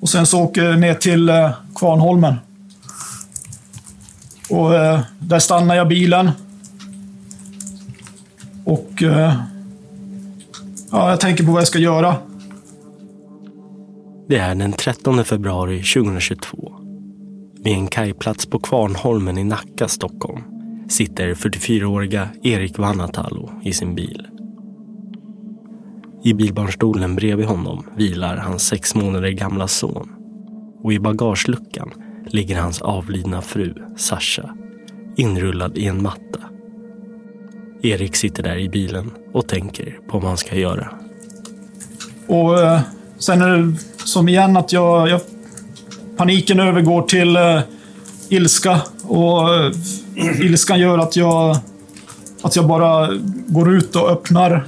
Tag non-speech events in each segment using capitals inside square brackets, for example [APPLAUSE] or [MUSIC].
Och sen så åker jag ner till eh, Kvarnholmen. Och eh, där stannar jag bilen. Och eh, ja, jag tänker på vad jag ska göra. Det är den 13 februari 2022. Vid en kajplats på Kvarnholmen i Nacka, Stockholm sitter 44-åriga Erik Vanatalo i sin bil. I bilbarnstolen bredvid honom vilar hans sex månader gamla son. Och i bagageluckan ligger hans avlidna fru, Sasha, inrullad i en matta. Erik sitter där i bilen och tänker på vad han ska göra. Och eh, sen är det som igen att jag, jag paniken övergår till eh, ilska. Och eh, ilskan gör att jag, att jag bara går ut och öppnar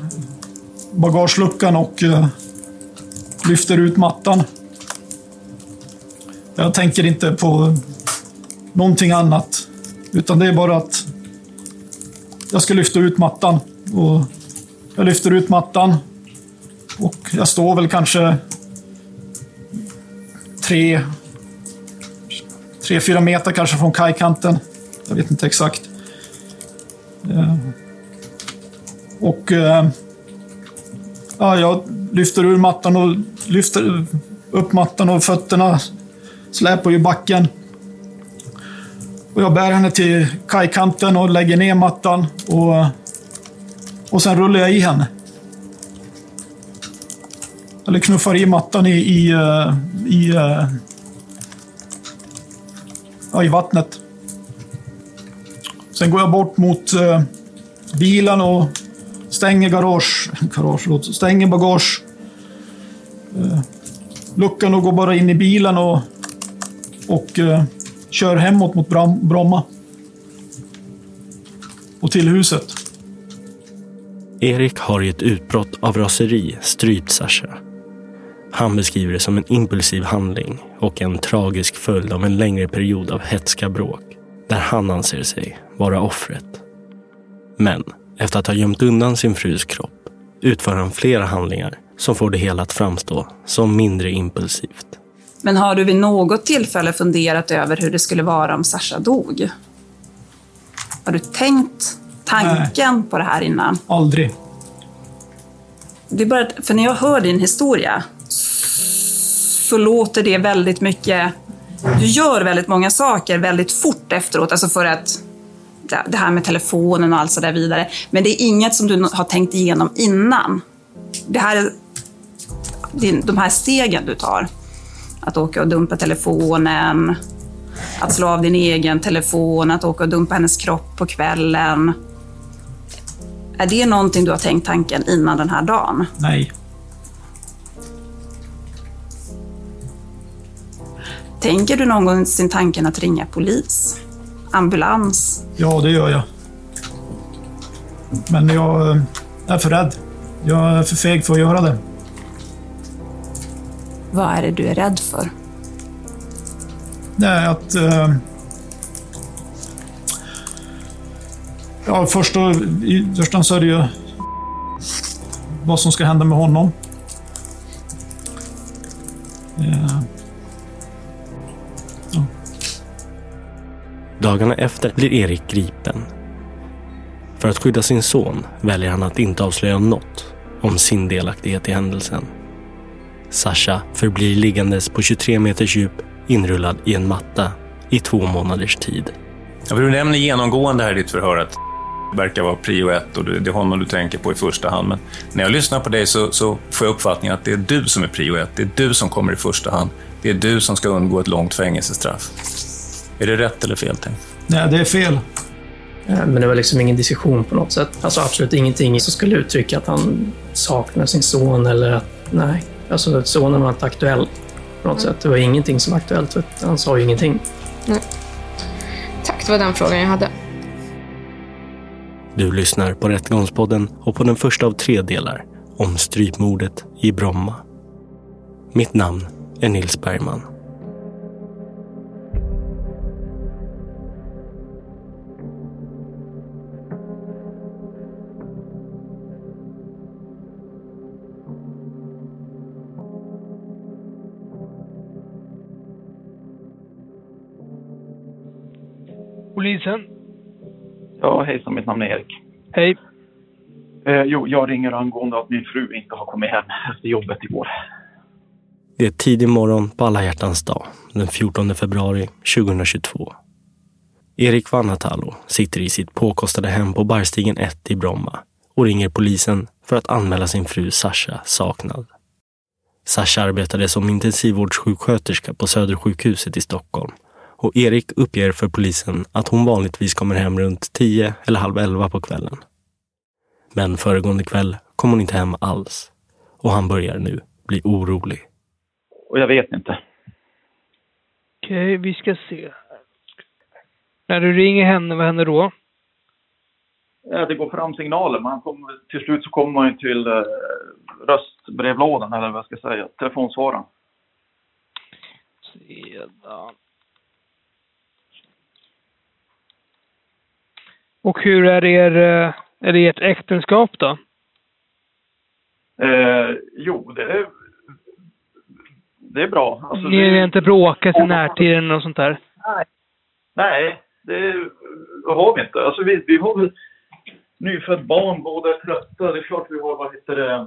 bagageluckan och eh, lyfter ut mattan. Jag tänker inte på någonting annat. Utan det är bara att jag ska lyfta ut mattan. Och jag lyfter ut mattan. Och jag står väl kanske tre, tre fyra meter kanske från kajkanten. Jag vet inte exakt. Eh, och eh, ja, jag lyfter ur mattan och lyfter upp mattan och fötterna släpar ju backen. Och jag bär henne till kajkanten och lägger ner mattan och, och sen rullar jag i henne. Eller knuffar i mattan i, i, eh, i, eh, ja, i vattnet. Sen går jag bort mot eh, bilen och stänger garage, garage låt, stänger bagage. Eh, luckan och går bara in i bilen och, och eh, kör hemåt mot Bram, Bromma. Och till huset. Erik har i ett utbrott av raseri strypt Sasha. Han beskriver det som en impulsiv handling och en tragisk följd av en längre period av hetska bråk där han anser sig vara offret. Men efter att ha gömt undan sin frus kropp utför han flera handlingar som får det hela att framstå som mindre impulsivt. Men har du vid något tillfälle funderat över hur det skulle vara om Sasha dog? Har du tänkt tanken på det här innan? Aldrig. Det är bara, att- för när jag hör din historia så låter det väldigt mycket... Du gör väldigt många saker väldigt fort efteråt, alltså för att det- det här med telefonen och allt så där vidare. Men det är inget som du har tänkt igenom innan. Det här är de här stegen du tar. Att åka och dumpa telefonen, att slå av din egen telefon, att åka och dumpa hennes kropp på kvällen. Är det någonting du har tänkt tanken innan den här dagen? Nej. Tänker du någonsin tanken att ringa polis? Ambulans? Ja, det gör jag. Men jag eh, är för rädd. Jag är för feg för att göra det. Vad är det du är rädd för? Är att... Eh, ja, först och hand så är det ju vad som ska hända med honom. Eh, Dagarna efter blir Erik gripen. För att skydda sin son väljer han att inte avslöja något om sin delaktighet i händelsen. Sasha förblir liggandes på 23 meters djup inrullad i en matta i två månaders tid. Ja, Du nämner genomgående här i ditt förhör att verkar vara prio ett och det är honom du tänker på i första hand. Men när jag lyssnar på dig så, så får jag uppfattningen att det är du som är prio ett. Det är du som kommer i första hand. Det är du som ska undgå ett långt fängelsestraff. Är det rätt eller fel tänkt? nej, det är fel. Eh, Men det var liksom ingen diskussion på något sätt. Alltså absolut ingenting som skulle uttrycka att han saknar sin son eller att, nej. Alltså sonen var inte aktuell på något sätt. Det var ingenting som var aktuellt, han sa ju ingenting. Tack, det var den frågan jag hade. Du lyssnar på Rättegångspodden och på den första av tre delar om strypmordet i Bromma. Mitt namn är Nils Bergman. Polisen? Ja, hejsan, mitt namn är Erik. Hej. Eh, jo, jag ringer angående att min fru inte har kommit hem efter jobbet igår. Det är tidig morgon på alla hjärtans dag, den 14 februari 2022. Erik Vanhatalo sitter i sitt påkostade hem på Barstigen 1 i Bromma och ringer polisen för att anmäla sin fru Sasha saknad. Sasha arbetade som intensivvårdssjuksköterska på Södersjukhuset i Stockholm och Erik uppger för polisen att hon vanligtvis kommer hem runt 10 eller halv 11 på kvällen. Men föregående kväll kom hon inte hem alls och han börjar nu bli orolig. Och jag vet inte. Okej, vi ska se. När du ringer henne, vad händer då? Ja, det går fram signaler. Man kommer, till slut så kommer man ju till eh, röstbrevlådan, eller vad jag ska säga, telefonsvararen. Sedan. Och hur är, er, eh, är det ert äktenskap då? Eh, jo, det är, det är bra. Alltså, Ni det, har inte bråkat i närtid eller något sånt där? Nej, det har vi inte. Alltså, vi, vi har väl nyfött barn, båda är trötta. Det är klart vi har, vad heter det, eh,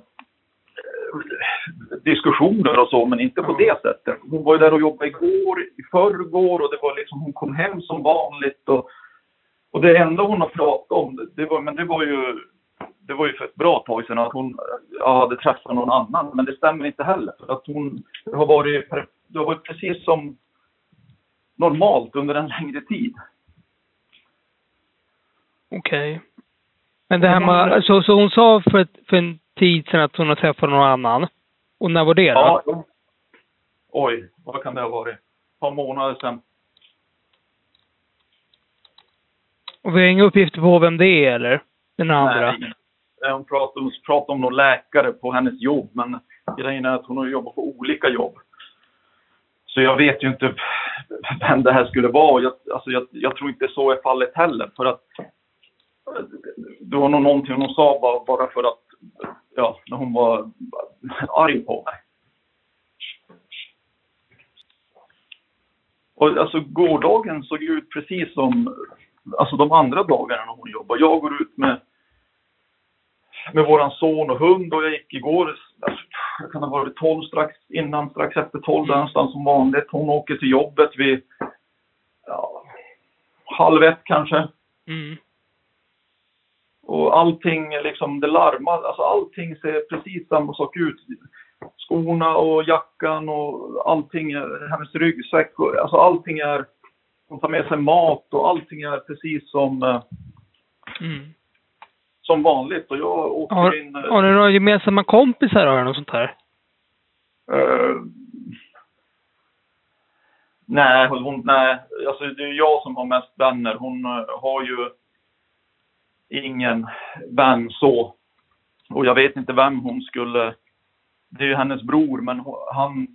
diskussioner och så, men inte på det sättet. Hon var ju där och jobbade igår, i förrgår och det var liksom, hon kom hem som vanligt och, och det enda hon har pratat om, det- var, men det var ju, det var ju för ett bra tag sedan att hon ja, hade träffat någon annan, men det stämmer inte heller. För att hon har varit, det har varit precis som normalt under en längre tid. Okej. Men det här med, så, så hon sa för, ett, för en tid sedan att hon har träffat någon annan. Och när var det då? Ja. Oj, vad kan det ha varit? Ett par månader sedan. Och vi har inga uppgifter på vem det är eller? Den andra? Nej, Hon pratade, hon pratade om någon läkare på hennes jobb, men grejen är att hon har jobbat på olika jobb. Så jag vet ju inte vem det här skulle vara. Jag, alltså jag, jag tror inte så är fallet heller. För att det var nog någonting hon sa bara, bara för att, ja, när hon var arg på mig. Och alltså gårdagen såg ut precis som alltså de andra dagarna när hon jobbar. Jag går ut med med våran son och hund och jag gick igår, alltså, jag kan ha varit 12 strax innan, strax efter 12 där någonstans som vanligt. Hon åker till jobbet vid ja, halv ett kanske. Mm. Och allting liksom, det larmar, alltså allting ser precis samma sak ut. Skorna och jackan och allting, hennes ryggsäck och alltså allting är, hon tar med sig mat och allting är precis som, eh, Mm. som vanligt. Och jag åker Har, in... eh, har ni några gemensamma kompisar eller något sånt här? Eh, Nej, hon, nej, alltså det är jag som har mest vänner. Hon har ju ingen vän så. Och jag vet inte vem hon skulle... Det är ju hennes bror, men han...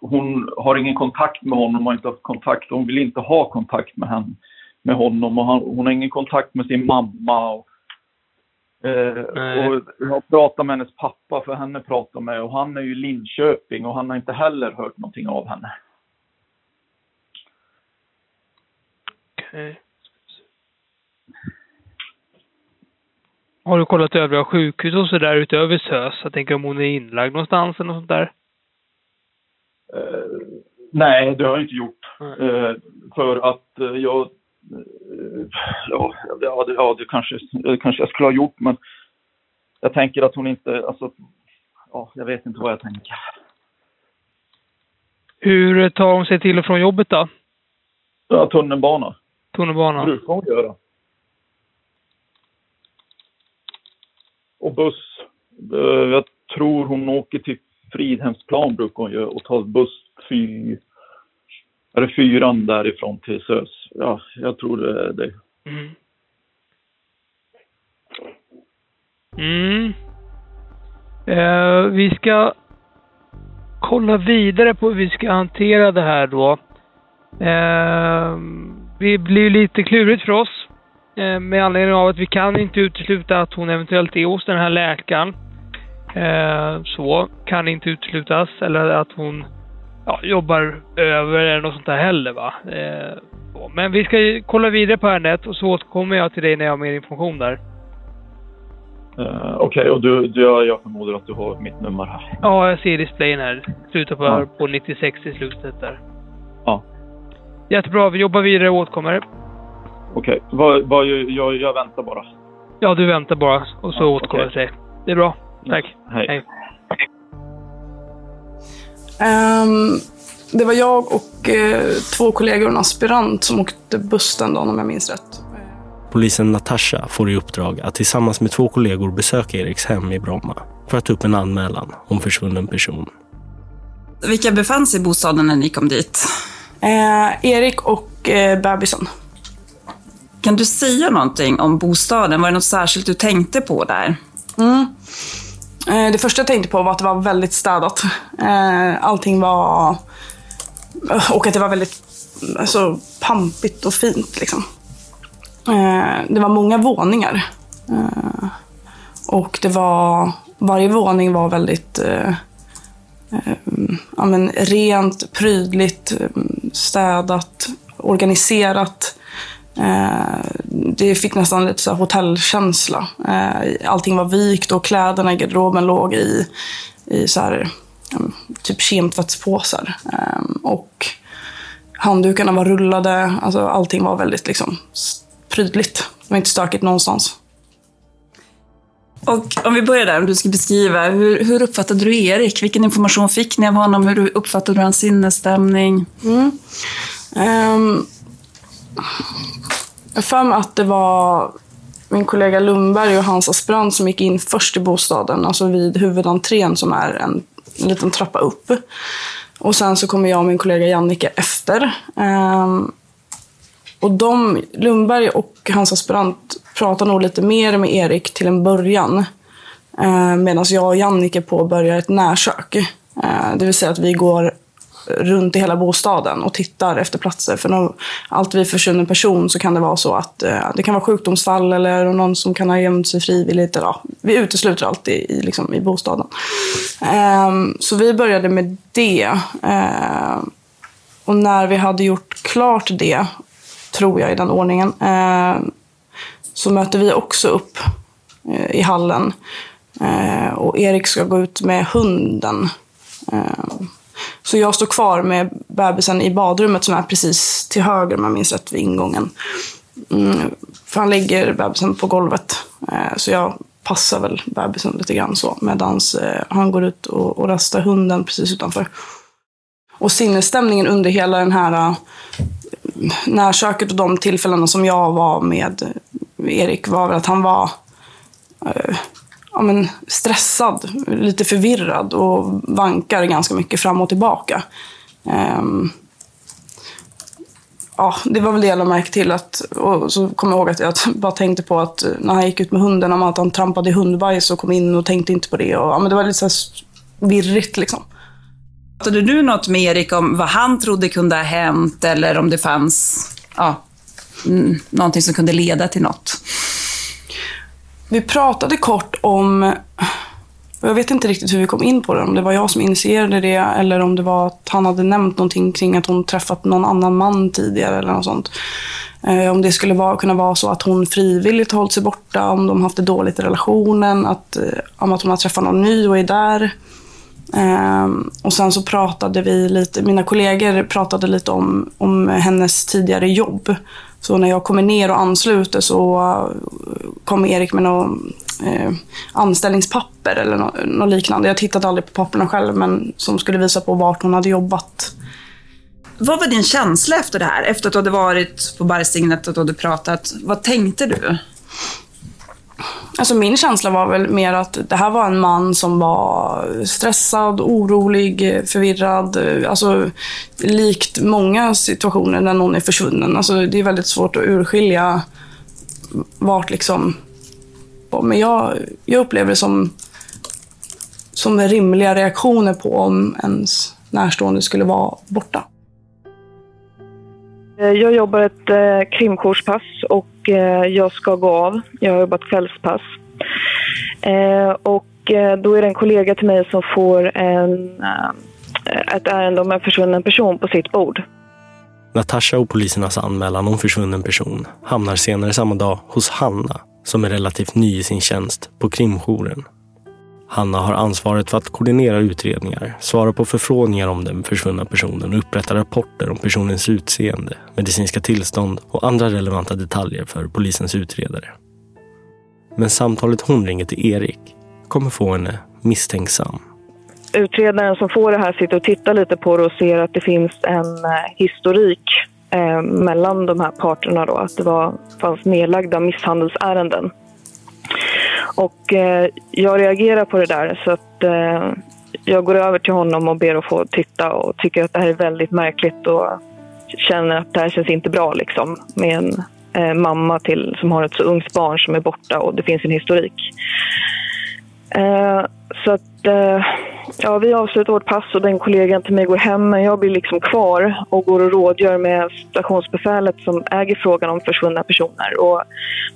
Hon har ingen kontakt med honom, har inte haft kontakt. Hon vill inte ha kontakt med, henne, med honom. Och han, hon har ingen kontakt med sin mamma. Och, eh, och jag har pratat med hennes pappa, för henne pratar med. Och han är ju i Linköping och han har inte heller hört någonting av henne. Okej. Har du kollat övriga sjukhus och sådär utöver SÖS? Jag tänker om hon är inlagd någonstans eller något sånt där? Eh, nej, det har jag inte gjort. Eh, för att eh, jag... Ja, ja, det, ja det, kanske, kanske jag skulle ha gjort, men jag tänker att hon inte... Alltså, ja, jag vet inte vad jag tänker. Hur tar hon sig till och från jobbet då? Ja, tunnelbana. Tunnelbana? brukar hon göra. Och buss. Jag tror hon åker till Fridhemsplan brukar hon göra och tar buss fy... Är det fyran därifrån till SÖS? Ja, jag tror det är det. Mm. Mm. Eh, vi ska kolla vidare på hur vi ska hantera det här då. Eh, det blir lite klurigt för oss. Eh, med anledning av att vi kan inte utesluta att hon eventuellt är hos den här läkaren. Eh, så kan inte uteslutas. Eller att hon ja, jobbar över eller något sånt där heller va. Eh. Men vi ska kolla vidare på ärendet och så återkommer jag till dig när jag har mer information där. Eh, Okej, och du, du, jag- förmodar att du har mitt nummer här. Ja, jag ser displayen här. Slutar på, Ja. på 96 i slutet där. Ja. Jättebra, vi jobbar vidare och återkommer. Okej, vad, vad, jag, jag väntar bara. Ja, du väntar bara och så återkommer jag till dig. Det är bra. Tack. Hej. Ehm, det var jag och eh, två kollegor och en aspirant som åkte buss den dagen om jag minns rätt. Polisen Natasha får i uppdrag att tillsammans med två kollegor besöka Eriks hem i Bromma för att ta upp en anmälan om försvunnen person. Vilka befann sig i bostaden när ni kom dit? Eh, Erik och eh, bebisen. Kan du säga någonting om bostaden? Var det något särskilt du tänkte på där? Eh, det första jag tänkte på var att det var väldigt städat. Eh, allting var... Och att det var väldigt alltså, pampigt och fint. Liksom. Eh, det var många våningar. Eh, och det var... Varje våning var väldigt eh, eh, ja, men rent, prydligt, eh, städat, organiserat. Eh, det fick nästan lite så hotellkänsla. Eh, allting var vikt och kläderna i garderoben låg i, i så här, typ kemtvättspåsar. Eh, och handdukarna var rullade. Alltså allting var väldigt liksom prydligt. Det var inte stökigt någonstans. Och om vi börjar där, om du ska beskriva, hur, hur uppfattade du Erik? Vilken information fick ni av honom? Hur uppfattade du hans sinnesstämning? Mm. Ehm, jag har för mig att det var min kollega Lundberg och hans aspirant som gick in först i bostaden, alltså vid huvudentrén som är en, en liten trappa upp. Och sen så kommer jag och min kollega Jannike efter. Ehm, och de, Lundberg och hans aspirant pratar nog lite mer med Erik till en början. Eh, Medan jag och Jannike påbörjar ett närsök. Eh, det vill säga att vi går runt i hela bostaden och tittar efter platser. För när allt vid försvunnen person så kan det vara så att eh, det kan vara sjukdomsfall eller någon som kan ha gömt sig frivilligt. Eller, ja, vi utesluter alltid i, liksom, i bostaden. Eh, så vi började med det. Eh, och när vi hade gjort klart det, tror jag i den ordningen, ehm, så möter vi också upp eh, i hallen. Eh, och Erik ska gå ut med hunden. Ehm, så jag står kvar med bebisen i badrummet som är precis till höger om jag minns rätt vid ingången. Mm, för han lägger bebisen på golvet. Eh, så jag passar väl bebisen lite grann så. Medan eh, han går ut och, och rastar hunden precis utanför. Och sinnesstämningen under hela den här eh, närköket och de tillfällena som jag var med Erik var väl att han var eh, ja, men stressad, lite förvirrad och vankar ganska mycket fram och tillbaka. Um, ja, det var väl det jag lade märke till. Att, och så kommer jag ihåg att jag [LAUGHS] bara tänkte på att eh, när han gick ut med hunden, om att han trampade i hundbajs och kom in och tänkte inte på det. Och, ja, men det var lite så här virrigt liksom. Pratade du något med Erik om vad han trodde kunde ha hänt eller om det fanns ja, någonting som kunde leda till något? Vi pratade kort om, jag vet inte riktigt hur vi kom in på det, om det var jag som initierade det eller om det var att han hade nämnt någonting kring att hon träffat någon annan man tidigare eller något sånt. Eh, om det skulle vara, kunna vara så att hon frivilligt hållit sig borta, om de haft det dåligt i relationen, att, eh, om att hon har träffat någon ny och är där. Um, och sen så pratade vi lite, mina kollegor pratade lite om, om hennes tidigare jobb. Så när jag kommer ner och ansluter så eh, kommer Erik med något eh, anställningspapper eller något, något liknande. Jag tittade aldrig på papperna själv men som skulle visa på vart hon hade jobbat. Vad var din känsla efter det här? Efter att du hade varit på Bergstignet och du hade pratat. Vad tänkte du? Alltså min känsla var väl mer att det här var en man som var stressad, orolig, förvirrad. Alltså likt många situationer när någon är försvunnen. Alltså det är väldigt svårt att urskilja vart liksom... Men jag, jag upplever det som, som rimliga reaktioner på om ens närstående skulle vara borta. Jag jobbar ett eh, och Eh, jag ska gå av. Jag har jobbat kvällspass. Eh, och eh, då är det en kollega till mig som får en, eh, ett ärende om en försvunnen person på sitt bord. Natasha och polisernas anmälan om försvunnen person hamnar senare samma dag hos Hanna som är relativt ny i sin tjänst på krimjouren. Hanna har ansvaret för att koordinera utredningar, svara på förfrågningar om den försvunna personen och upprätta rapporter om personens utseende, medicinska tillstånd och andra relevanta detaljer för polisens utredare. Men samtalet hon ringer till Erik kommer få henne misstänksam. Utredaren som får det här sitter och tittar lite på det och ser att det finns en eh, historik eh, mellan de här parterna. Då, att det var, fanns nedlagda misshandelsärenden. Och eh, jag reagerar på det där så att eh, jag går över till honom och ber att få titta och tycker att det här är väldigt märkligt och känner att det här känns inte bra liksom med en eh, mamma till som har ett så ungt barn som är borta och det finns en historik. Eh, så att, eh, ja, vi avslutar vårt pass och den kollegan till mig går hem men jag blir liksom kvar och går och rådgör med stationsbefälet som äger frågan om försvunna personer och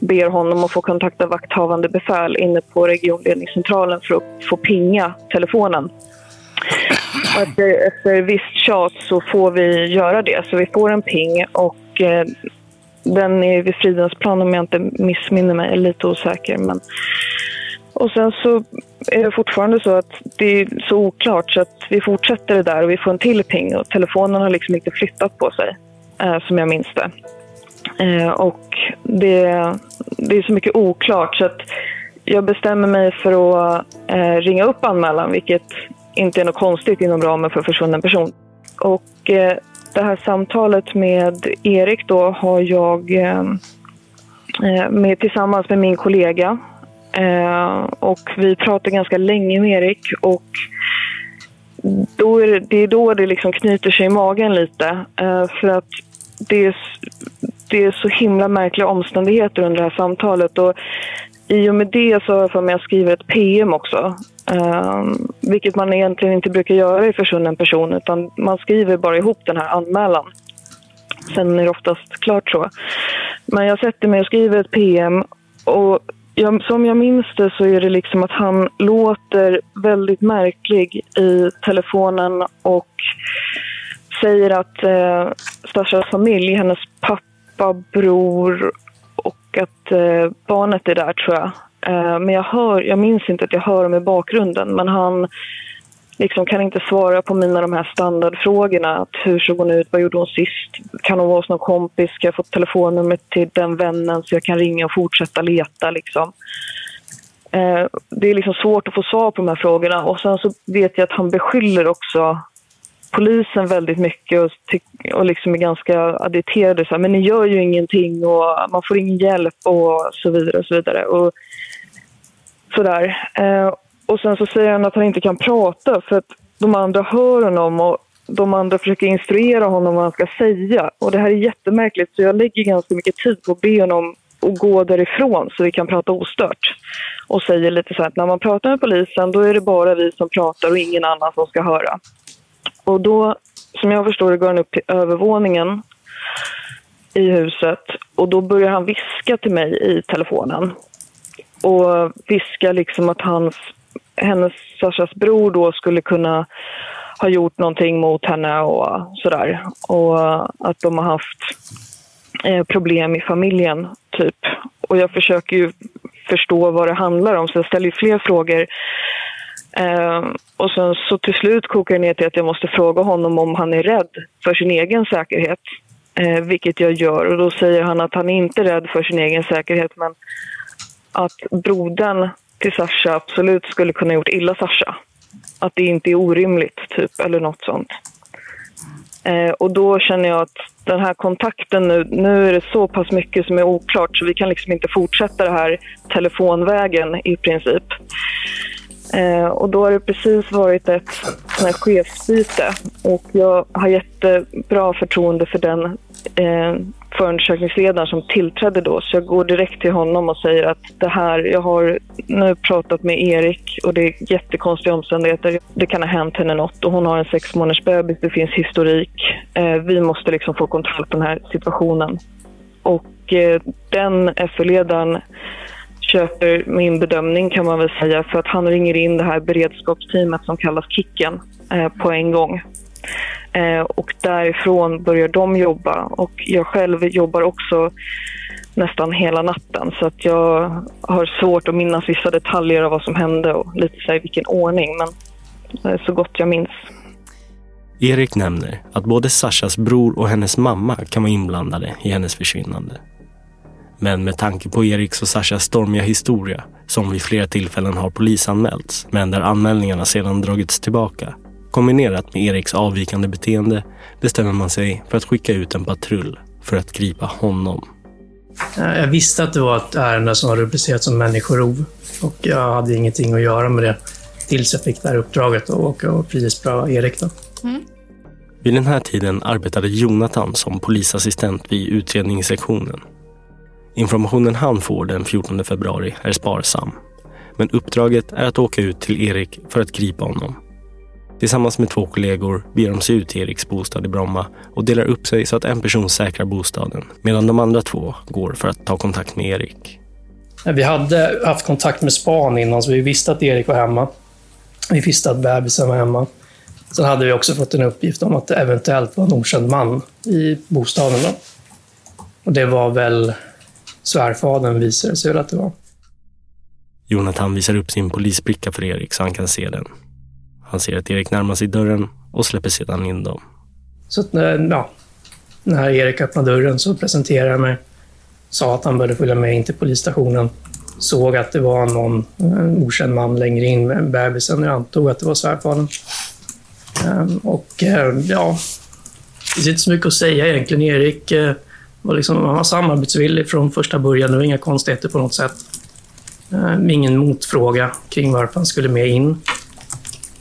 ber honom att få kontakta vakthavande befäl inne på regionledningscentralen för att få pinga telefonen. Och efter, efter visst tjat så får vi göra det, så vi får en ping och eh, den är vid Fridhemsplan om jag inte missminner mig, jag är lite osäker. Men och sen så är det fortfarande så att det är så oklart så att vi fortsätter det där och vi får en till ping och telefonen har liksom inte flyttat på sig eh, som jag minns det. Eh, och det, det är så mycket oklart så att jag bestämmer mig för att eh, ringa upp anmälan vilket inte är något konstigt inom ramen för försvunnen person. Och eh, det här samtalet med Erik då har jag eh, eh med, tillsammans med min kollega Eh, och vi pratar ganska länge med Erik och då är det, det, är då det liksom knyter sig i magen lite. Eh, för att det är, det är så himla märkliga omständigheter under det här samtalet. Och i och med det så har jag för mig att skriva ett PM också. Eh, vilket man egentligen inte brukar göra i försvunnen person utan man skriver bara ihop den här anmälan. Sen är det oftast klart så. Men jag sätter mig och skriver ett PM och jag, som jag minns det så är det liksom att han låter väldigt märklig i telefonen och säger att eh, Stashas familj, hennes pappa, bror och att eh, barnet är där tror jag. Eh, men jag, hör, jag minns inte att jag hör dem i bakgrunden men han liksom kan inte svara på mina de här standardfrågorna. Att hur såg hon ut? Vad gjorde hon sist? Kan hon vara hos någon kompis? Ska jag få telefonnumret till den vännen så jag kan ringa och fortsätta leta? Liksom. Eh, det är liksom svårt att få svar på de här frågorna. Och sen så vet jag att han beskyller också polisen väldigt mycket och, och liksom är ganska additerade. Så här, men ni gör ju ingenting och man får ingen hjälp och så vidare. Och så vidare. Och sådär. Eh, och sen så säger han att han inte kan prata för att de andra hör honom och de andra försöker instruera honom vad han ska säga. Och det här är jättemärkligt så jag lägger ganska mycket tid på att be honom att gå därifrån så vi kan prata ostört. Och säger lite så här att när man pratar med polisen då är det bara vi som pratar och ingen annan som ska höra. Och då, som jag förstår det, går han upp till övervåningen i huset och då börjar han viska till mig i telefonen. Och viska liksom att hans, hennes, Sashas bror då skulle kunna ha gjort någonting mot henne och sådär. Och att de har haft eh, problem i familjen, typ. Och jag försöker ju förstå vad det handlar om, så jag ställer ju fler frågor. Eh, och sen så till slut kokar det ner till att jag måste fråga honom om han är rädd för sin egen säkerhet. Eh, vilket jag gör. Och då säger han att han är inte är rädd för sin egen säkerhet men att brodern till Sasha absolut skulle kunna gjort illa Sasha. Att det inte är orimligt, typ, eller något sånt. Eh, och då känner jag att den här kontakten nu, nu är det så pass mycket som är oklart så vi kan liksom inte fortsätta det här telefonvägen i princip. Eh, och då har det precis varit ett sån här chefsbyte och jag har jättebra förtroende för den eh, förundersökningsledaren som tillträdde då. Så jag går direkt till honom och säger att det här, jag har nu pratat med Erik och det är jättekonstiga omständigheter. Det kan ha hänt henne något och hon har en sex månaders bebis, det finns historik. Eh, vi måste liksom få kontroll på den här situationen. Och eh, den FU-ledaren köper min bedömning kan man väl säga för att han ringer in det här beredskapsteamet som kallas Kicken eh, på en gång. Eh, och därifrån börjar de jobba och jag själv jobbar också nästan hela natten så att jag har svårt att minnas vissa detaljer av vad som hände och lite så här, vilken ordning men eh, så gott jag minns. Erik nämner att både Sashas bror och hennes mamma kan vara inblandade i hennes försvinnande. Men med tanke på Eriks och Sashas stormiga historia, som vid flera tillfällen har polisanmälts, men där anmälningarna sedan dragits tillbaka, kombinerat med Eriks avvikande beteende bestämmer man sig för att skicka ut en patrull för att gripa honom. Jag visste att det var ett ärende som var rubricerat som människorov och jag hade ingenting att göra med det tills jag fick det här uppdraget att åka och frihetsberöva Erik. Då. Mm. Vid den här tiden arbetade Jonathan som polisassistent vid utredningssektionen Informationen han får den 14 februari är sparsam. Men uppdraget är att åka ut till Erik för att gripa honom. Tillsammans med två kollegor beger de sig ut till Eriks bostad i Bromma och delar upp sig så att en person säkrar bostaden medan de andra två går för att ta kontakt med Erik. Vi hade haft kontakt med span innan så vi visste att Erik var hemma. Vi visste att bebisen var hemma. Sen hade vi också fått en uppgift om att det eventuellt var en okänd man i bostaden. Då. Och det var väl svärfadern visade sig att det var. Jonathan visar upp sin polisbricka för Erik så han kan se den. Han ser att Erik närmar sig dörren och släpper sedan in dem. Så att, eh, ja, när Erik öppnade dörren så presenterade jag mig. Sa att han började följa med in till polisstationen. Såg att det var någon eh, okänd man längre in med bebisen. Jag antog att det var svärfadern. Ehm, och eh, ja, det finns inte så mycket att säga egentligen. Erik var liksom, han var samarbetsvillig från första början. Det var inga konstigheter på något sätt. Ehm, ingen motfråga kring varför han skulle med in.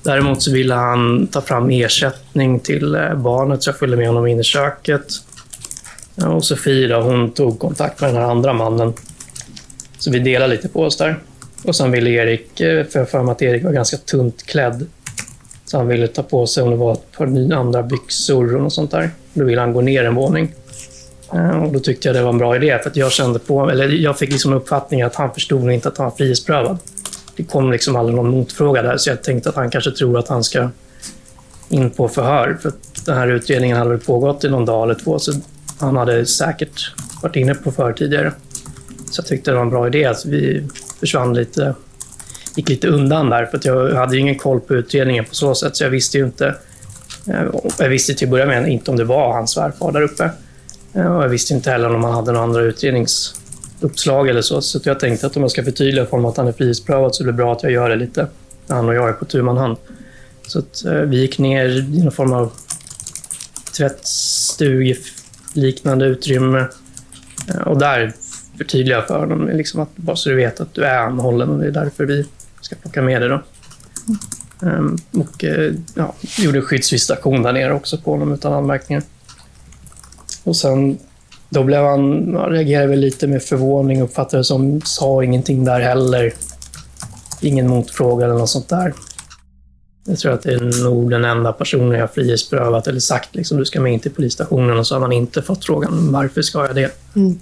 Däremot så ville han ta fram ersättning till eh, barnet, så jag följde med honom in i köket. Och Sofie då, hon tog kontakt med den här andra mannen. Så vi delade lite på oss där. Och sen ville Erik, eh, för jag för mig att Erik var ganska tunt klädd. Så han ville ta på sig om det var ett par andra byxor och något sånt där. Då ville han gå ner en våning. Eh, och då tyckte jag det var en bra idé, för att jag kände på, eller jag fick liksom uppfattningen att han förstod inte att han var frihetsberövad. Det kom liksom aldrig någon motfråga där, så jag tänkte att han kanske tror att han ska in på förhör. För att den här utredningen hade väl pågått i någon dag eller två, så han hade säkert varit inne på förhör tidigare. Så jag tyckte det var en bra idé att vi försvann lite, gick lite undan där, för att jag hade ju ingen koll på utredningen på så sätt, så jag visste ju inte eh, jag visste till att börja med inte om det var hans svärfar där uppe. Eh, och Jag visste inte heller om han hade några andra utrednings uppslag eller så. Så jag tänkte att om jag ska förtydliga för honom att han är frihetsberövad så är det bra att jag gör det lite när han och jag är på tu man hand. Så att, eh, vi gick ner i någon form av tvättstugeliknande utrymme. Eh, och där förtydligade jag för honom, liksom att, bara så du vet att du är anhållen och det är därför vi ska plocka med dig. Då. Ehm, och eh, ja, gjorde skyddsvisitation där nere också på honom utan anmärkningar. Och sen, då blev han, han reagerade väl lite med förvåning, uppfattade det som, sa ingenting där heller. Ingen motfråga eller något sånt där. Jag tror att det är nog den enda personen jag frihetsberövat eller sagt liksom, du ska med in till polisstationen och så har man inte fått frågan varför ska jag det? Mm.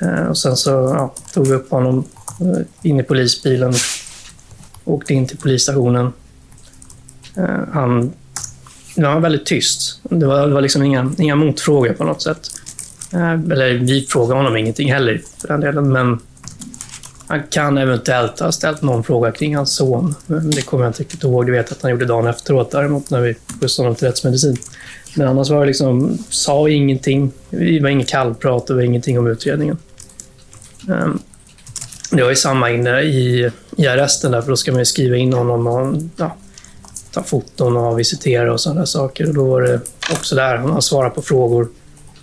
Eh, Och sen så ja, tog vi upp honom eh, in i polisbilen åkte in till polisstationen. Eh, Han det var väldigt tyst. Det var, det var liksom inga, inga motfrågor på något sätt. Eh, eller vi frågade honom ingenting heller för den delen, men han kan eventuellt ha ställt någon fråga kring hans son. Men det kommer jag inte riktigt ihåg. Det vet jag att han gjorde dagen efteråt däremot när vi skjutsade honom till rättsmedicin. Men annars var det liksom, sa ingenting. Det var inget kallprat, och ingenting om utredningen. Ehm, det var ju samma inne i, i arresten där, för då ska man ju skriva in honom och ja, ta foton och visitera och sådana saker. Och då var det också där, han svarar på frågor,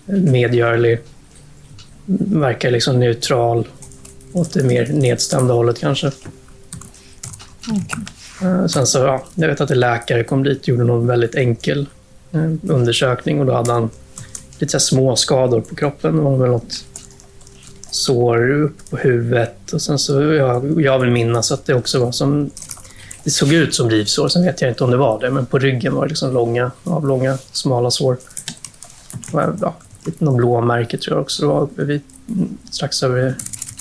medgörlig, verkar liksom neutral, åt det mer nedstämda hållet kanske. Eh, Sen så, ja, jag vet att en läkare kom dit och gjorde någon väldigt enkel eh, undersökning och då hade han lite små skador på kroppen. Det var väl något sår upp på huvudet och sen så, jag, jag vill minnas att det också var som, det såg ut som rivsår, sen vet jag inte om det var det, men på ryggen var det liksom långa, avlånga, smala sår. Ja, någon blåmärke tror jag också det var uppe vid, strax över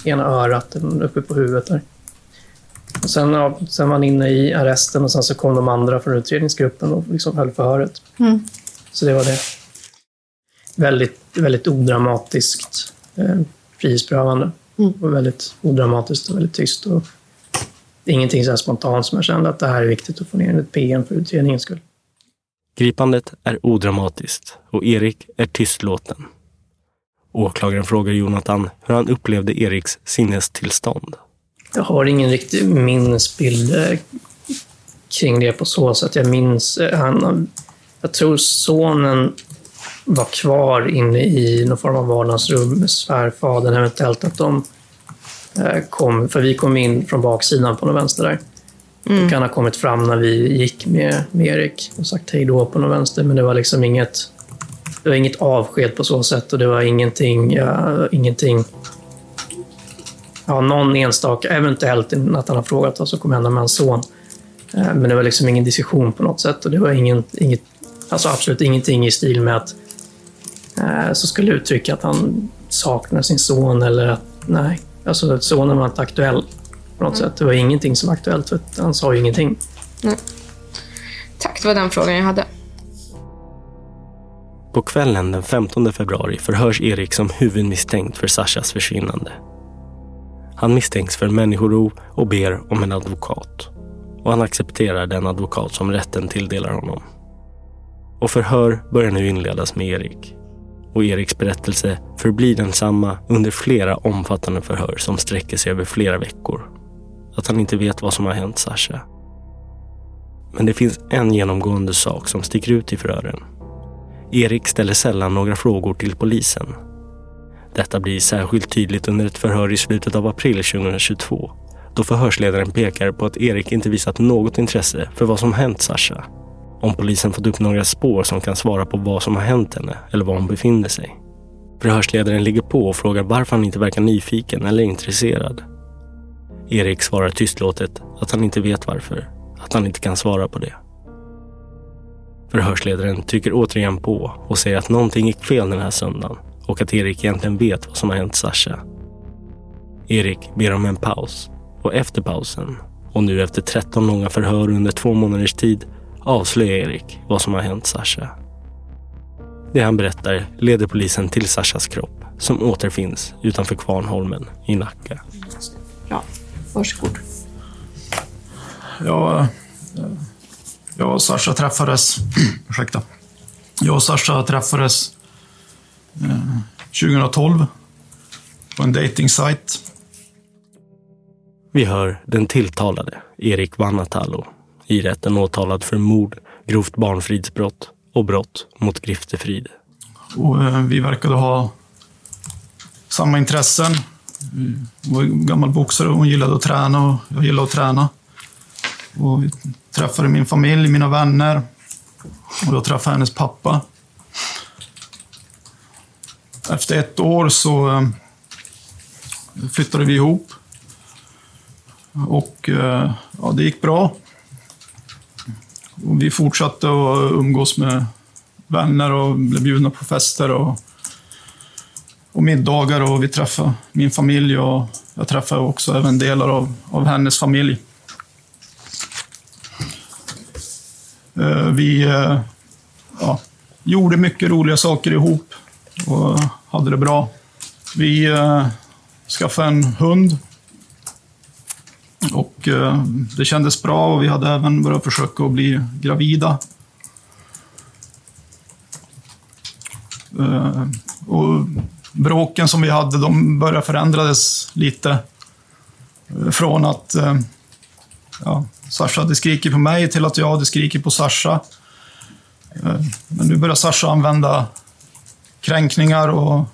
ena örat, uppe på huvudet där. Och sen, ja, sen var han inne i arresten och sen så kom de andra från utredningsgruppen och liksom höll förhöret. Mm. Så det var det. Väldigt, väldigt odramatiskt eh, frihetsberövande. Och väldigt odramatiskt och väldigt tyst. Och ingenting så spontant som jag kände att det här är viktigt att få ner ett PM för utredningens skull. Gripandet är odramatiskt och Erik är tystlåten. Åklagaren frågar Jonathan hur han upplevde Eriks sinnestillstånd. Jag har ingen riktig minnesbild eh, kring det på så sätt. Jag minns, eh, han, jag tror sonen var kvar inne i någon form av vardagsrum med svärfadern. Eventuellt att de eh, kom, för vi kom in från baksidan på den vänster där. Mm. Det kan ha kommit fram när vi gick med, med Erik och sagt hej då på någon vänster, men det var liksom inget det var inget avsked på så sätt och det var ingenting, ja, ingenting ja, någon enstaka, eventuellt att han har frågat vad som kommer hända med hans son. Eh, men det var liksom ingen diskussion på något sätt och det var ingen, inget, alltså absolut ingenting i stil med att eh, så skulle uttrycka att han saknar sin son eller att nej, alltså sonen var inte aktuell på något sätt. Det var ingenting som var aktuellt för han sa ju ingenting. Nej. Tack, det var den frågan jag hade. På kvällen den 15 februari förhörs Erik som huvudmisstänkt för Sashas försvinnande. Han misstänks för människorov och ber om en advokat. Och han accepterar den advokat som rätten tilldelar honom. Och förhör börjar nu inledas med Erik. Och Eriks berättelse förblir densamma under flera omfattande förhör som sträcker sig över flera veckor. Att han inte vet vad som har hänt Sasha. Men det finns en genomgående sak som sticker ut i förhören. Erik ställer sällan några frågor till polisen. Detta blir särskilt tydligt under ett förhör i slutet av april 2022 då förhörsledaren pekar på att Erik inte visat något intresse för vad som hänt Sasha. Om polisen fått upp några spår som kan svara på vad som har hänt henne eller var hon befinner sig. Förhörsledaren ligger på och frågar varför han inte verkar nyfiken eller intresserad. Erik svarar tystlåtet att han inte vet varför, att han inte kan svara på det. Förhörsledaren trycker återigen på och säger att någonting gick fel den här söndagen och att Erik egentligen vet vad som har hänt Sasha. Erik ber om en paus och efter pausen och nu efter 13 långa förhör under två månaders tid avslöjar Erik vad som har hänt Sasha. Det han berättar leder polisen till Sashas kropp som återfinns utanför Kvarnholmen i Nacka. Ja, varsågod. Jag, jag och Sasha träffades... [CLEARS THROAT] ursäkta. Jag och Sasha träffades eh, 2012 på en dating site. Vi hör den tilltalade, Erik Vannatalo, i rätten åtalad för mord, grovt barnfridsbrott och brott mot griftefrid. Och, eh, vi verkade ha samma intressen. Hon var gammal boxare och hon gillade att träna och jag gillade att träna. Och vi träffade min familj, mina vänner. Och jag träffade hennes pappa. Efter ett år så eh, flyttade vi ihop. Och eh, ja, det gick bra. Och vi fortsatte att umgås med vänner och blev bjudna på fester och, och middagar och vi träffade min familj och jag träffade också även delar av, av hennes familj. Eh, vi eh, ja, gjorde mycket roliga saker ihop och hade det bra. Vi eh, skaffade en hund och eh, det kändes bra och vi hade även börjat försöka att bli gravida. Eh, och bråken som vi hade, de började förändras lite. Från att eh, ja, Sasha hade skrikit på mig till att jag hade skrikit på Sasha. Eh, men nu börjar Sasha använda kränkningar och,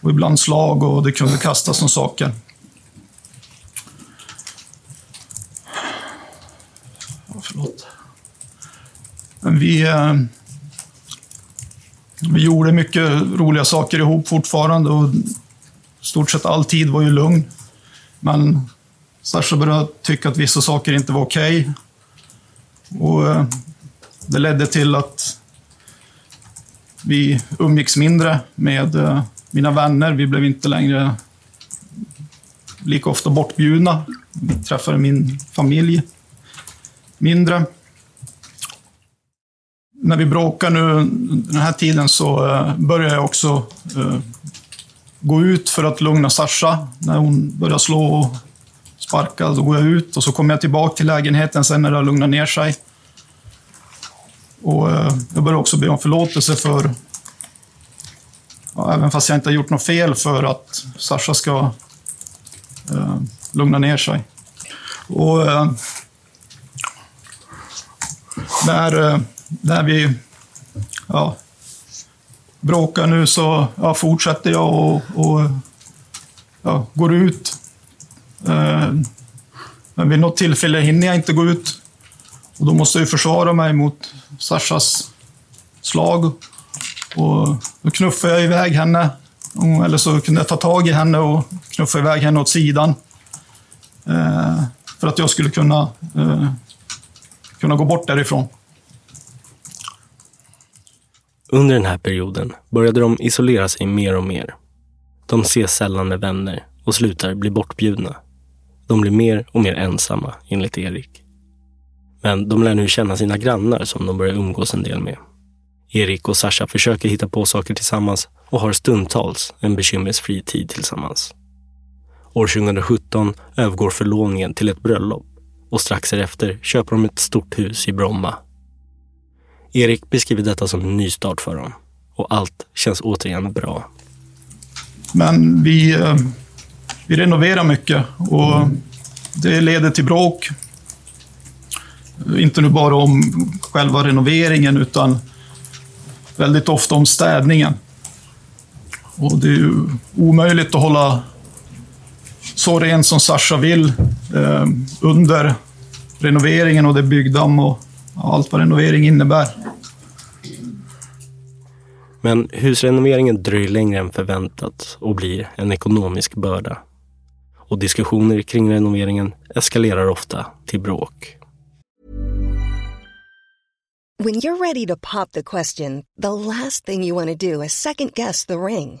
och ibland slag och det kunde kastas som saker. Ja, förlåt. Men vi, eh, vi gjorde mycket roliga saker ihop fortfarande och stort sett all tid var ju lugn. Men Sasha började tycka att vissa saker inte var okej. Och eh, det ledde till att vi umgicks mindre med eh, mina vänner. Vi blev inte längre lika ofta bortbjudna. Vi träffade min familj mindre. När vi bråkar nu den här tiden så eh, börjar jag också eh, gå ut för att lugna Sasha. När hon börjar slå och sparka, då går jag ut och så kommer jag tillbaka till lägenheten sen när det har lugnat ner sig. Och eh, jag börjar också be om förlåtelse för, ja, även fast jag inte har gjort något fel, för att Sasha ska eh, lugna ner sig. Och eh, när, eh, när vi ja, bråkar nu så ja, fortsätter jag och, och ja, går ut. Eh, men vid något tillfälle hinner jag inte gå ut. Och då måste jag försvara mig mot Sashas slag. Och då knuffar jag iväg henne. Mm, eller så kunde jag ta tag i henne och knuffa iväg henne åt sidan. Eh, för att jag skulle kunna, eh, kunna gå bort därifrån. Under den här perioden började de isolera sig mer och mer. De ses sällan med vänner och slutar bli bortbjudna. De blir mer och mer ensamma, enligt Erik. Men de lär nu känna sina grannar som de börjar umgås en del med. Erik och Sasha försöker hitta på saker tillsammans och har stundtals en bekymmersfri tid tillsammans. År 2017 övergår förlovningen till ett bröllop och strax därefter köper de ett stort hus i Bromma. Erik beskriver detta som en nystart för dem och allt känns återigen bra. Men vi, eh, vi renoverar mycket och det leder till bråk. Inte nu bara om själva renoveringen utan väldigt ofta om städningen. Och det är ju omöjligt att hålla så rent som Sasha vill eh, under renoveringen och det byggdamm och allt vad renovering innebär. Men husrenoveringen dröjer längre än förväntat och blir en ekonomisk börda. Och diskussioner kring renoveringen eskalerar ofta till bråk. When you're ready to pop the question, the last thing you want to do is second guess the ring.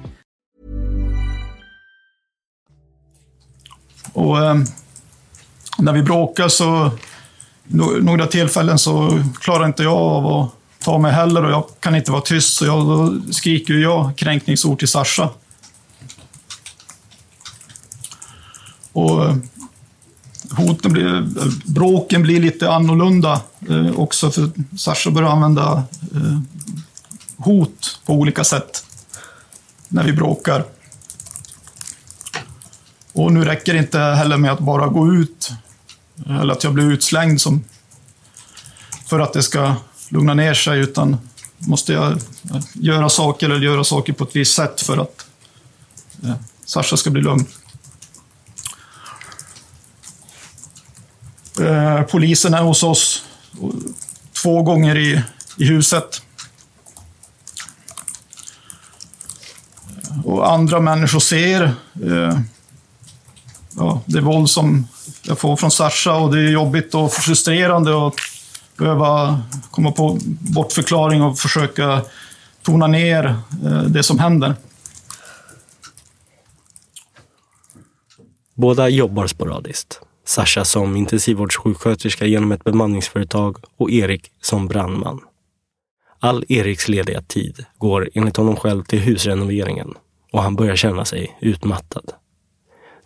Och eh, när vi bråkar så, några tillfällen så klarar inte jag av att ta mig heller och jag kan inte vara tyst så jag, då skriker jag kränkningsord till Sasha. Och eh, hoten blir, eh, bråken blir lite annorlunda eh, också för Sasha börjar använda eh, hot på olika sätt när vi bråkar. Och nu räcker det inte heller med att bara gå ut eller att jag blir utslängd som, för att det ska lugna ner sig, utan måste jag göra saker eller göra saker på ett visst sätt för att eh, Sasha ska bli lugn. Eh, polisen är hos oss två gånger i, i huset. Och andra människor ser eh, ja, det våld som jag får från Sasha och det är jobbigt och frustrerande att behöva komma på bortförklaring och försöka tona ner eh, det som händer. Båda jobbar sporadiskt. Sasha som intensivvårdssjuksköterska genom ett bemanningsföretag och Erik som brandman. All Eriks lediga tid går enligt honom själv till husrenoveringen och han börjar känna sig utmattad.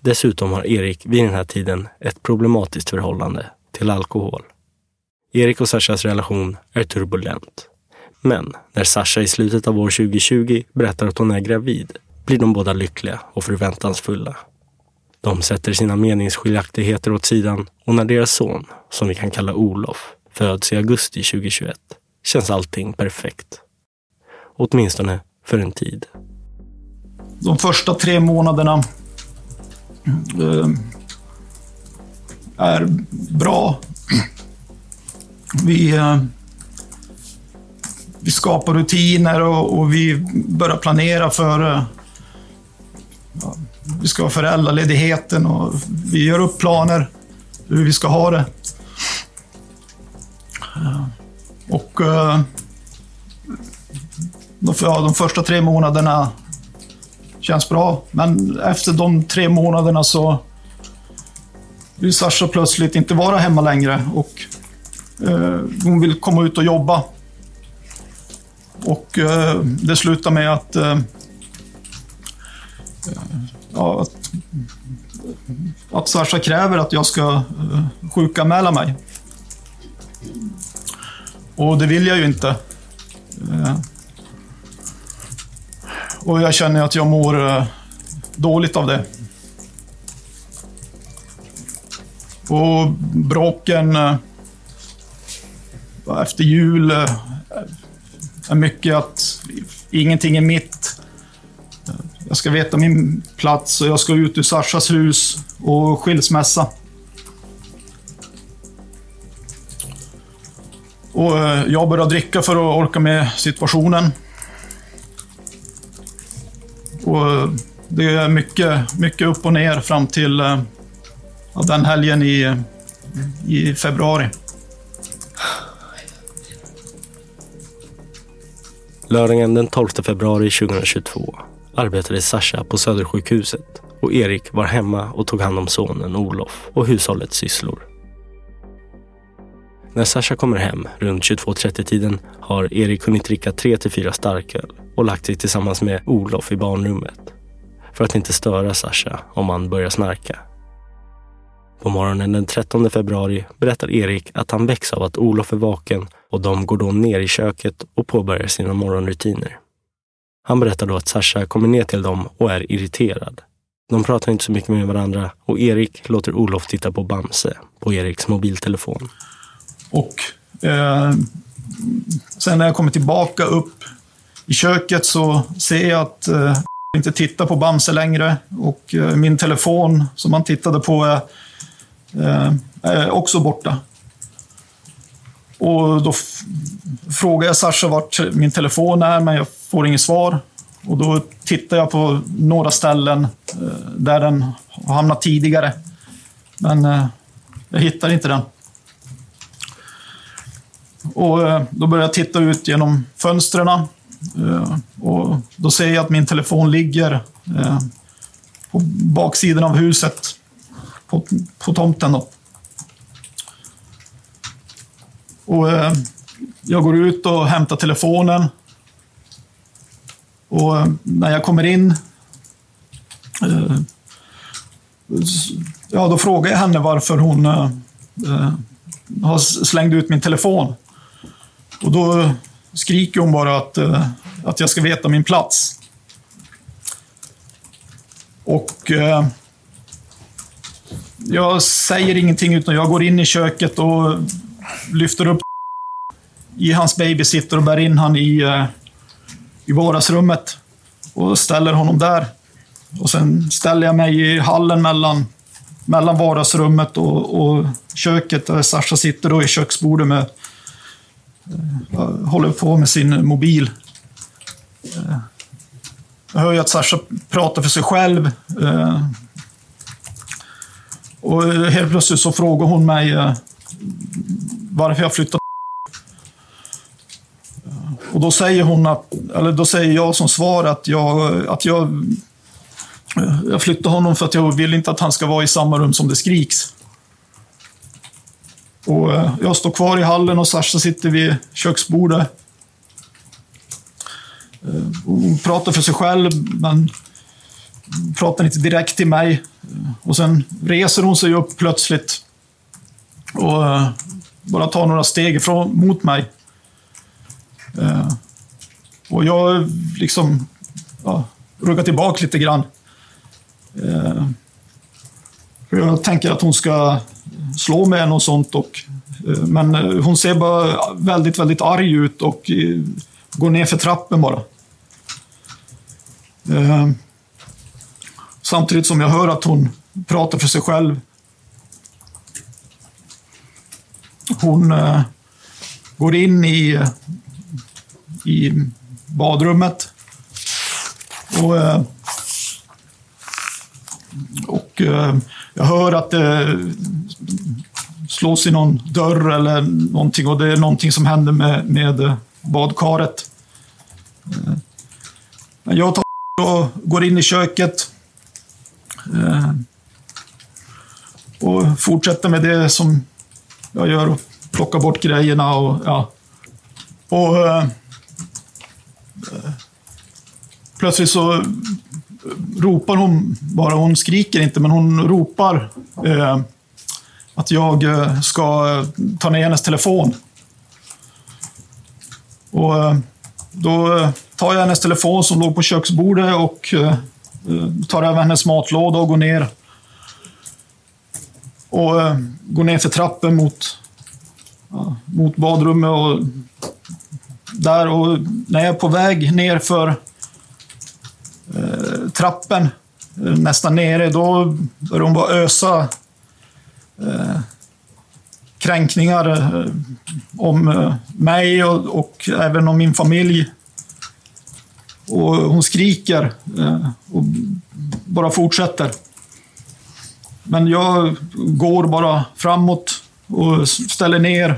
Dessutom har Erik vid den här tiden ett problematiskt förhållande till alkohol. Erik och Sashas relation är turbulent. Men när Sasha i slutet av år 2020 berättar att hon är gravid blir de båda lyckliga och förväntansfulla. De sätter sina meningsskiljaktigheter åt sidan och när deras son, som vi kan kalla Olof, föds i augusti 2021 känns allting perfekt. Åtminstone för en tid. De första tre månaderna Ehm, är bra. Vi, eh, vi skapar rutiner och, och vi börjar planera för eh, ja, vi ska ha föräldraledigheten och vi gör upp planer hur vi ska ha det. Eh, och eh, de, ja, de första tre månaderna känns bra, men efter de tre månaderna så vill Sasha plötsligt inte vara hemma längre och eh, hon vill komma ut och jobba. Och eh, det slutar med att eh, ja, att, att Sasha kräver att jag ska eh, sjukanmäla mig. Och det vill jag ju inte. Eh, och jag känner att jag mår eh, dåligt av det. Och bråken eh, efter jul eh, är mycket att ingenting är mitt. Jag ska veta min plats och jag ska ut ur Sashas hus och skilsmässa. Och jag börjar dricka för att orka med situationen. Och eh, det är mycket, mycket upp och ner fram till eh, ja, den helgen i, i februari. Lördagen den 12 februari 2022 arbetade Sasha på Södersjukhuset och Erik var hemma och tog hand om sonen Olof och hushållets sysslor. När Sasha kommer hem runt 22.30-tiden har Erik hunnit dricka 3-4 starköl och lagt sig tillsammans med Olof i barnrummet för att inte störa Sasha om han börjar snarka. På morgonen den 13 februari berättar Erik att han väcks av att Olof är vaken och de går då ner i köket och påbörjar sina morgonrutiner. Han berättar då att Sasha kommer ner till dem och är irriterad. De pratar inte så mycket med varandra och Erik låter Olof titta på Bamse på Eriks mobiltelefon. Och eh, sen när jag kommer tillbaka upp i köket så ser jag att eh, inte tittar på Bamse längre och eh, min telefon som han tittade på är, eh, är också borta. Och då frågar jag Sasha vart min telefon är, men jag får inget svar. Och då tittar jag på några ställen eh, där den har hamnat tidigare. Men eh, jag hittar inte den. Och eh, då börjar jag titta ut genom fönstren. Eh, och då ser jag att min telefon ligger eh, på baksidan av huset på, på tomten. Då. Och eh, jag går ut och hämtar telefonen. Och när jag kommer in ja, då frågar jag henne varför hon har slängt ut min telefon. Och då skriker hon bara att, eh, att jag ska veta min plats. Och eh, jag säger ingenting utan jag går in i köket och lyfter upp i hans babysitter och bär in han i, eh, i vardagsrummet och ställer honom där. Och sen ställer jag mig i hallen mellan, mellan vardagsrummet och, och köket där Sasha sitter då i köksbordet med håller på med sin mobil. Jag hör ju att Sasha pratar för sig själv. Eh, och helt plötsligt så frågar hon mig eh, varför jag flyttat. Och då säger hon att, eller då säger jag som svar att jag, att jag, jag flyttar honom för att jag vill inte att han ska vara i samma rum som det skriks. Och eh, jag står kvar i hallen och Sasha sitter vid köksbordet. Eh, hon pratar för sig själv, men pratar inte direkt till mig. Eh, och sen reser hon sig upp plötsligt och bara tar några steg ifrån, mot mig. Och jag liksom ja, ruggar tillbaka lite grann. Jag tänker att hon ska slå mig eller något sånt. Och, eh, men eh, hon ser bara väldigt, väldigt arg ut och eh, går ner för trappen bara. Samtidigt som jag hör att hon pratar för sig själv. Hon går in i, i badrummet. Och, och jag hör att det slås i någon dörr eller någonting och det är någonting som händer med, med badkaret. Men jag tar och går in i köket. Eh, och fortsätter med det som jag gör och plockar bort grejerna och ja. Och eh, eh plötsligt så ropar hon bara, hon skriker inte, men hon ropar eh, att jag eh, ska ta ner hennes telefon. Och eh, då eh, tar jag hennes telefon som låg på köksbordet och tar över hennes matlåda och går ner. Och går ner för trappen mot, mot badrummet och där och när jag är på väg ner för eh, trappen eh, nästan nere, då började hon bara ösa eh, kränkningar eh, om eh, mig och, och även om min familj. Och hon skriker eh, och bara fortsätter. Men jag går bara framåt och ställer ner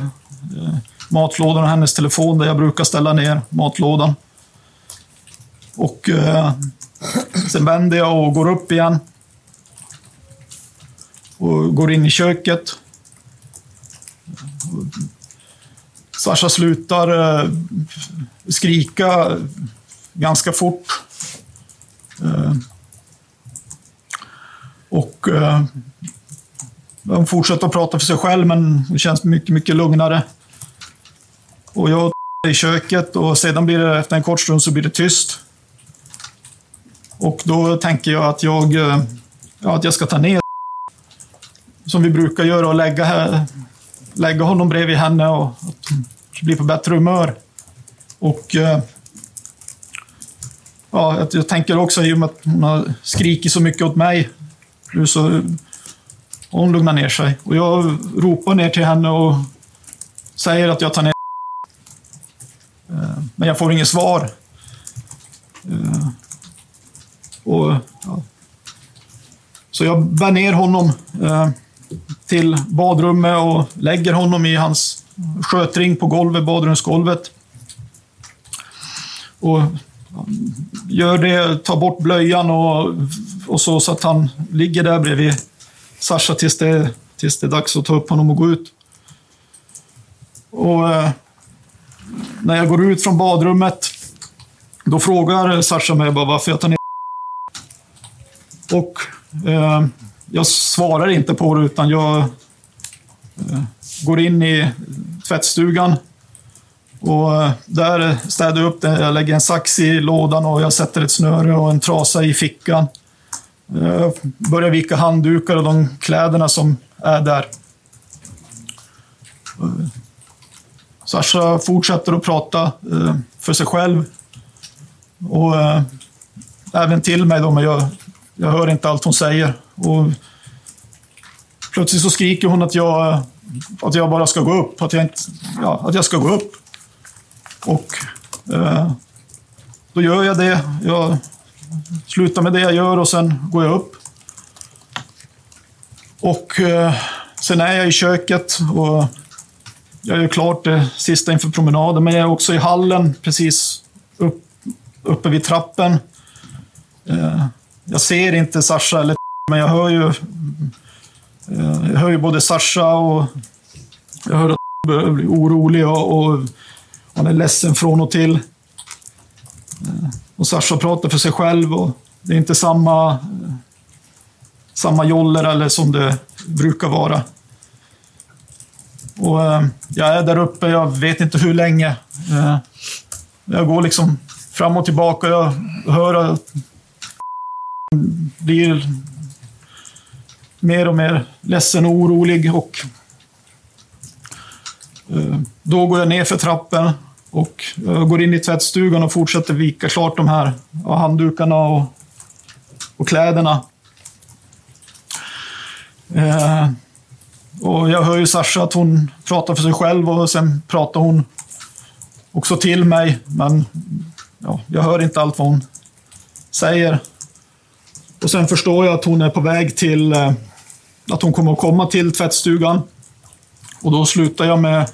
eh, matlådan och hennes telefon där jag brukar ställa ner matlådan. Och eh, sen vänder jag och går upp igen. Och går in i köket. Sasha slutar eh, skrika ganska fort. Eh, och eh, hon fortsätter att prata för sig själv, men det känns mycket, mycket lugnare. Och jag i köket och sedan blir det, efter en kort stund så blir det tyst. Och då tänker jag att jag, eh, ja, att jag ska ta ner som vi brukar göra och lägga, lägga honom bredvid henne och att hon bli på bättre humör. Och eh, ja, jag, jag tänker också i och med att hon har skrikit så mycket åt mig nu så har hon lugnat ner sig. Och jag ropar ner till henne och säger att jag tar ner eh, Men jag får inget svar. Och, ja. Så jag bär ner honom eh, till badrummet och lägger honom i hans skötring på golvet, badrumsgolvet. Och gör det, tar bort blöjan och, och så, så att han ligger där bredvid Sasha tills det, tills det är dags att ta upp honom och gå ut. Och eh, när jag går ut från badrummet, då frågar Sasha mig bara varför jag tar ner och eh, jag svarar inte på det, utan jag eh, går in i tvättstugan. Och eh, där städar jag upp det. Jag lägger en sax i lådan och jag sätter ett snöre och en trasa i fickan. Jag börjar vika handdukar och de kläderna som är där. Eh, Sasha fortsätter att prata för sig själv. Och även till mig då, men jag, jag hör inte allt hon säger. Och plötsligt så skriker hon att jag, att jag bara ska gå upp. Att jag, inte, ja, att jag ska gå upp. Och eh, då gör jag det. Jag slutar med det jag gör och sen går jag upp. Och eh, sen är jag i köket och jag gör klart det sista inför promenaden, men jag är också i hallen precis upp, uppe vid trappen. Eh, jag ser inte Sasha, eller [LAUGHS] men jag hör ju, eh, jag hör ju både Sasha och jag hör att [LAUGHS] börjar bli orolig och, och han är ledsen från och till. Eh, och Sasha pratar för sig själv och det är inte samma, eh, samma joller eller som det brukar vara. Och jag är där uppe, jag vet inte hur länge. Jag går liksom fram och tillbaka. Jag hör att blir mer och mer ledsen och orolig. Och eh, då går jag ner för trappen och eh, går in i tvättstugan och fortsätter vika klart de här handdukarna och, och kläderna. Eh, och jag hör ju Sasha att hon pratar för sig själv och sen pratar hon också till mig. Men ja, jag hör inte allt vad hon säger. Och sen förstår jag att hon är på väg till eh, att hon kommer att komma till tvättstugan. Och då slutar jag med,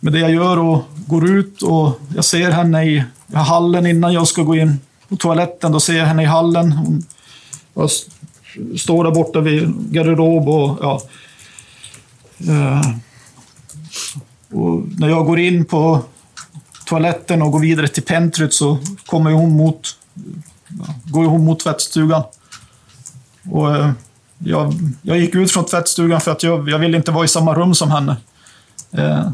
med det jag gör och går ut och jag ser henne i hallen innan jag ska gå in på toaletten. Då ser jag henne i hallen. Hon, jag står där borta vid garderob och ja, Eh, och när jag går in på toaletten och går vidare till pentryt så kommer hon mot, går hon mot tvättstugan. Och eh, jag, jag gick ut från tvättstugan för att jag, jag ville inte vara i samma rum som henne. Eh,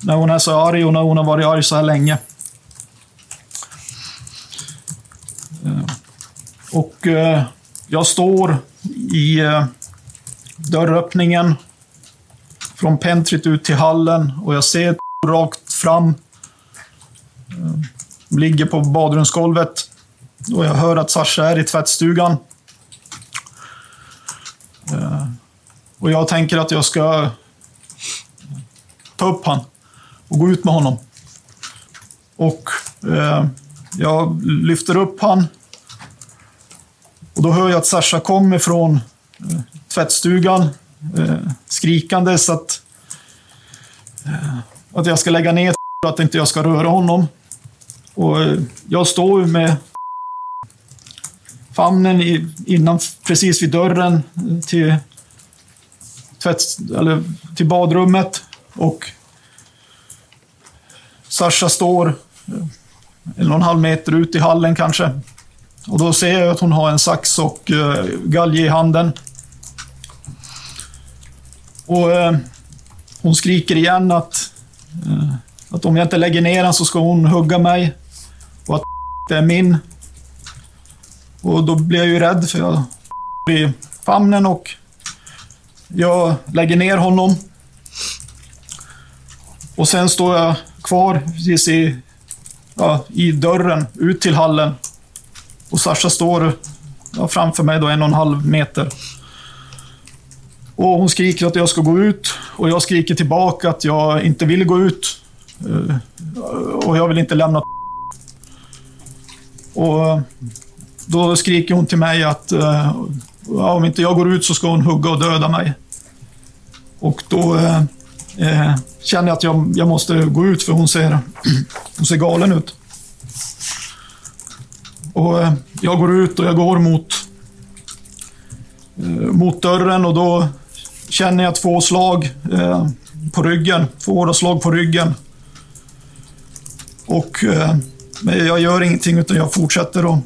när hon är så arg och när hon har varit arg så här länge. Eh, och eh, jag står i eh, dörröppningen från pentryt ut till hallen och jag ser rakt fram. Eh, ligger på badrumsgolvet och jag hör att Sasha är i tvättstugan. Eh, och jag tänker att jag ska ta upp han och gå ut med honom. Och eh, jag lyfter upp han. Och då hör jag att Sasha kommer från eh, tvättstugan eh, skrikandes att, eh, att jag ska lägga ner och att inte jag ska röra honom. Och eh, jag står med famnen i, innan, precis vid dörren till, tvätt, eller till badrummet och Sasha står någon en och en halv meter ut i hallen kanske. Och då ser jag att hon har en sax och uh, galge i handen. Och uh, hon skriker igen att, uh, att om jag inte lägger ner den så ska hon hugga mig. Och att det är min. Och då blir jag ju rädd för jag i famnen och jag lägger ner honom. Och sen står jag kvar precis i, ja, i dörren ut till hallen. Och Sasha står ja, framför mig då en och en halv meter. Och hon skriker att jag ska gå ut och jag skriker tillbaka att jag inte vill gå ut. Eh, och jag vill inte lämna Och då skriker hon till mig att eh, ja, om inte jag går ut så ska hon hugga och döda mig. Och då eh, eh, känner jag att jag, jag måste gå ut för hon ser, [CLEARS THROAT] hon ser galen ut. Och eh, jag går ut och jag går mot, eh, mot dörren och då känner jag två slag eh, på ryggen. Två hårda slag på ryggen. Och eh, men jag gör ingenting utan jag fortsätter att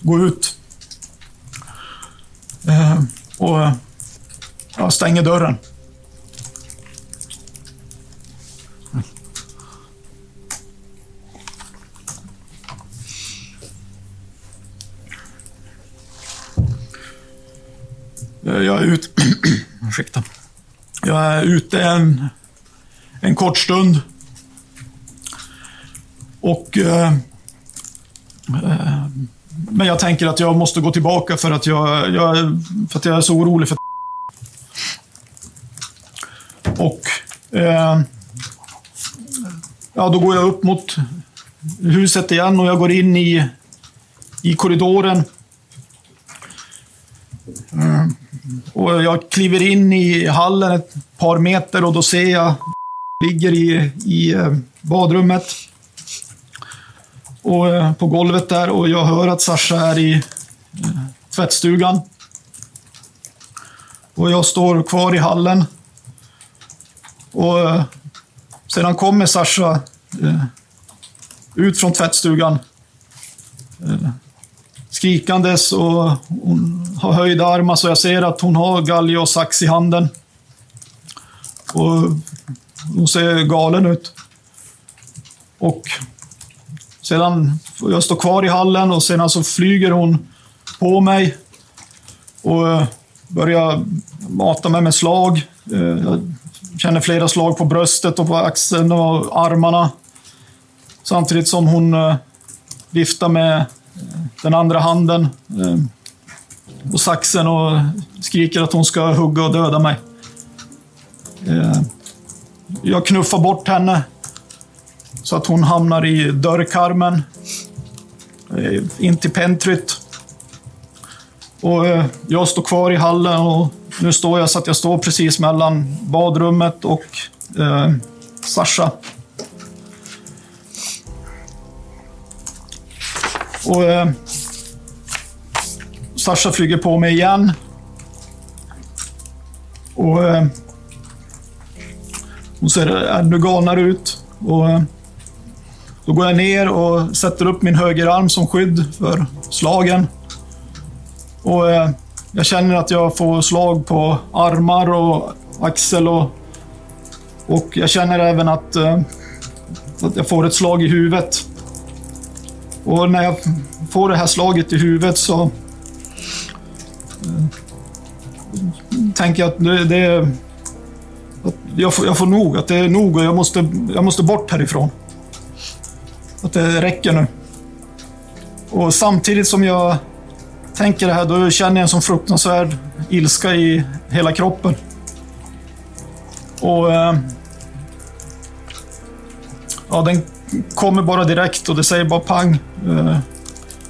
gå ut. Eh, och ja, stänger dörren. Eh, jag är ute... [CLEARS THROAT] Ursäkta. Jag är ute en, en kort stund. Och... Eh, eh, men jag tänker att jag måste gå tillbaka för att jag, jag, för att jag är så orolig för Och... Eh, ja, då går jag upp mot huset igen och jag går in i, i korridoren. Mm. Och jag kliver in i hallen ett par meter och då ser jag ligger i, i eh, badrummet. Och eh, på golvet där och jag hör att Sasha är i eh, tvättstugan. Och jag står kvar i hallen. Och eh, sedan kommer Sasha eh, ut från tvättstugan. Eh, skrikandes och hon har höjda armar så jag ser att hon har galge och sax i handen. Och hon ser galen ut. Och sedan får jag stå kvar i hallen och sedan så alltså flyger hon på mig och eh, börjar mata mig med slag. Eh, jag känner flera slag på bröstet och på axeln och armarna. Samtidigt som hon eh, viftar med den andra handen och saxen och skriker att hon ska hugga och döda mig. Jag knuffar bort henne så att hon hamnar i dörrkarmen eh, in till pentryt. Och eh, jag står kvar i hallen och nu står jag så att jag står precis mellan badrummet och eh, Sasha. Och eh, Sasha flyger på mig igen. Och eh, hon ser ännu galnare ut. Och eh, då går jag ner och sätter upp min högerarm som skydd för slagen. Och eh, jag känner att jag får slag på armar och axel och, och jag känner även att, eh, att jag får ett slag i huvudet. Och när jag får det här slaget i huvudet så eh, tänker jag att det, det. Att jag, får, jag får nog, att det är nog och jag måste, jag måste bort härifrån. Att det räcker nu. Och samtidigt som jag tänker det här, då känner jag en sån fruktansvärd ilska i hela kroppen. Och... Eh, ja, den kommer bara direkt och det säger bara pang. Eh,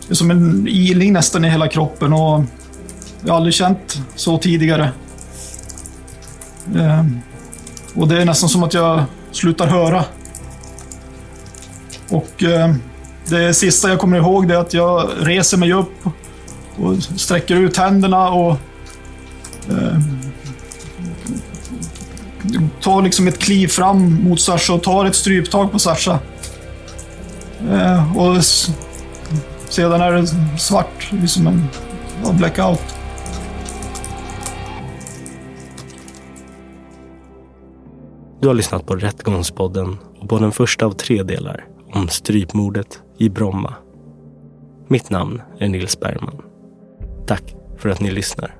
det är som en ilning nästan i hela kroppen och jag har aldrig känt så tidigare. Eh, och det är nästan som att jag slutar höra. Och eh, det sista jag kommer ihåg det är att jag reser mig upp och sträcker ut händerna och eh, tar liksom ett kliv fram mot Sasha och tar ett stryptag på Sasha. Eh, och sedan är det svart, liksom en blackout. Du har lyssnat på Rättegångspodden och på den första av tre delar om strypmordet i Bromma. Mitt namn är Nils Bergman. Tack för att ni lyssnar.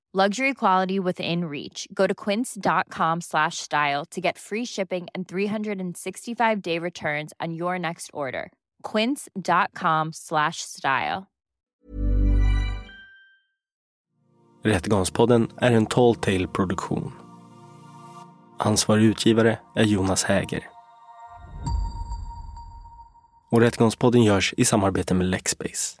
Luxury quality within reach. Go to quince.com slash style to get free shipping and 365 day returns on your next order. Quince.com slash style. Rättegångspodden är en Tall Tale-produktion. Ansvarig utgivare är Jonas Häger. Och Rättegångspodden görs i samarbete med Lexbase.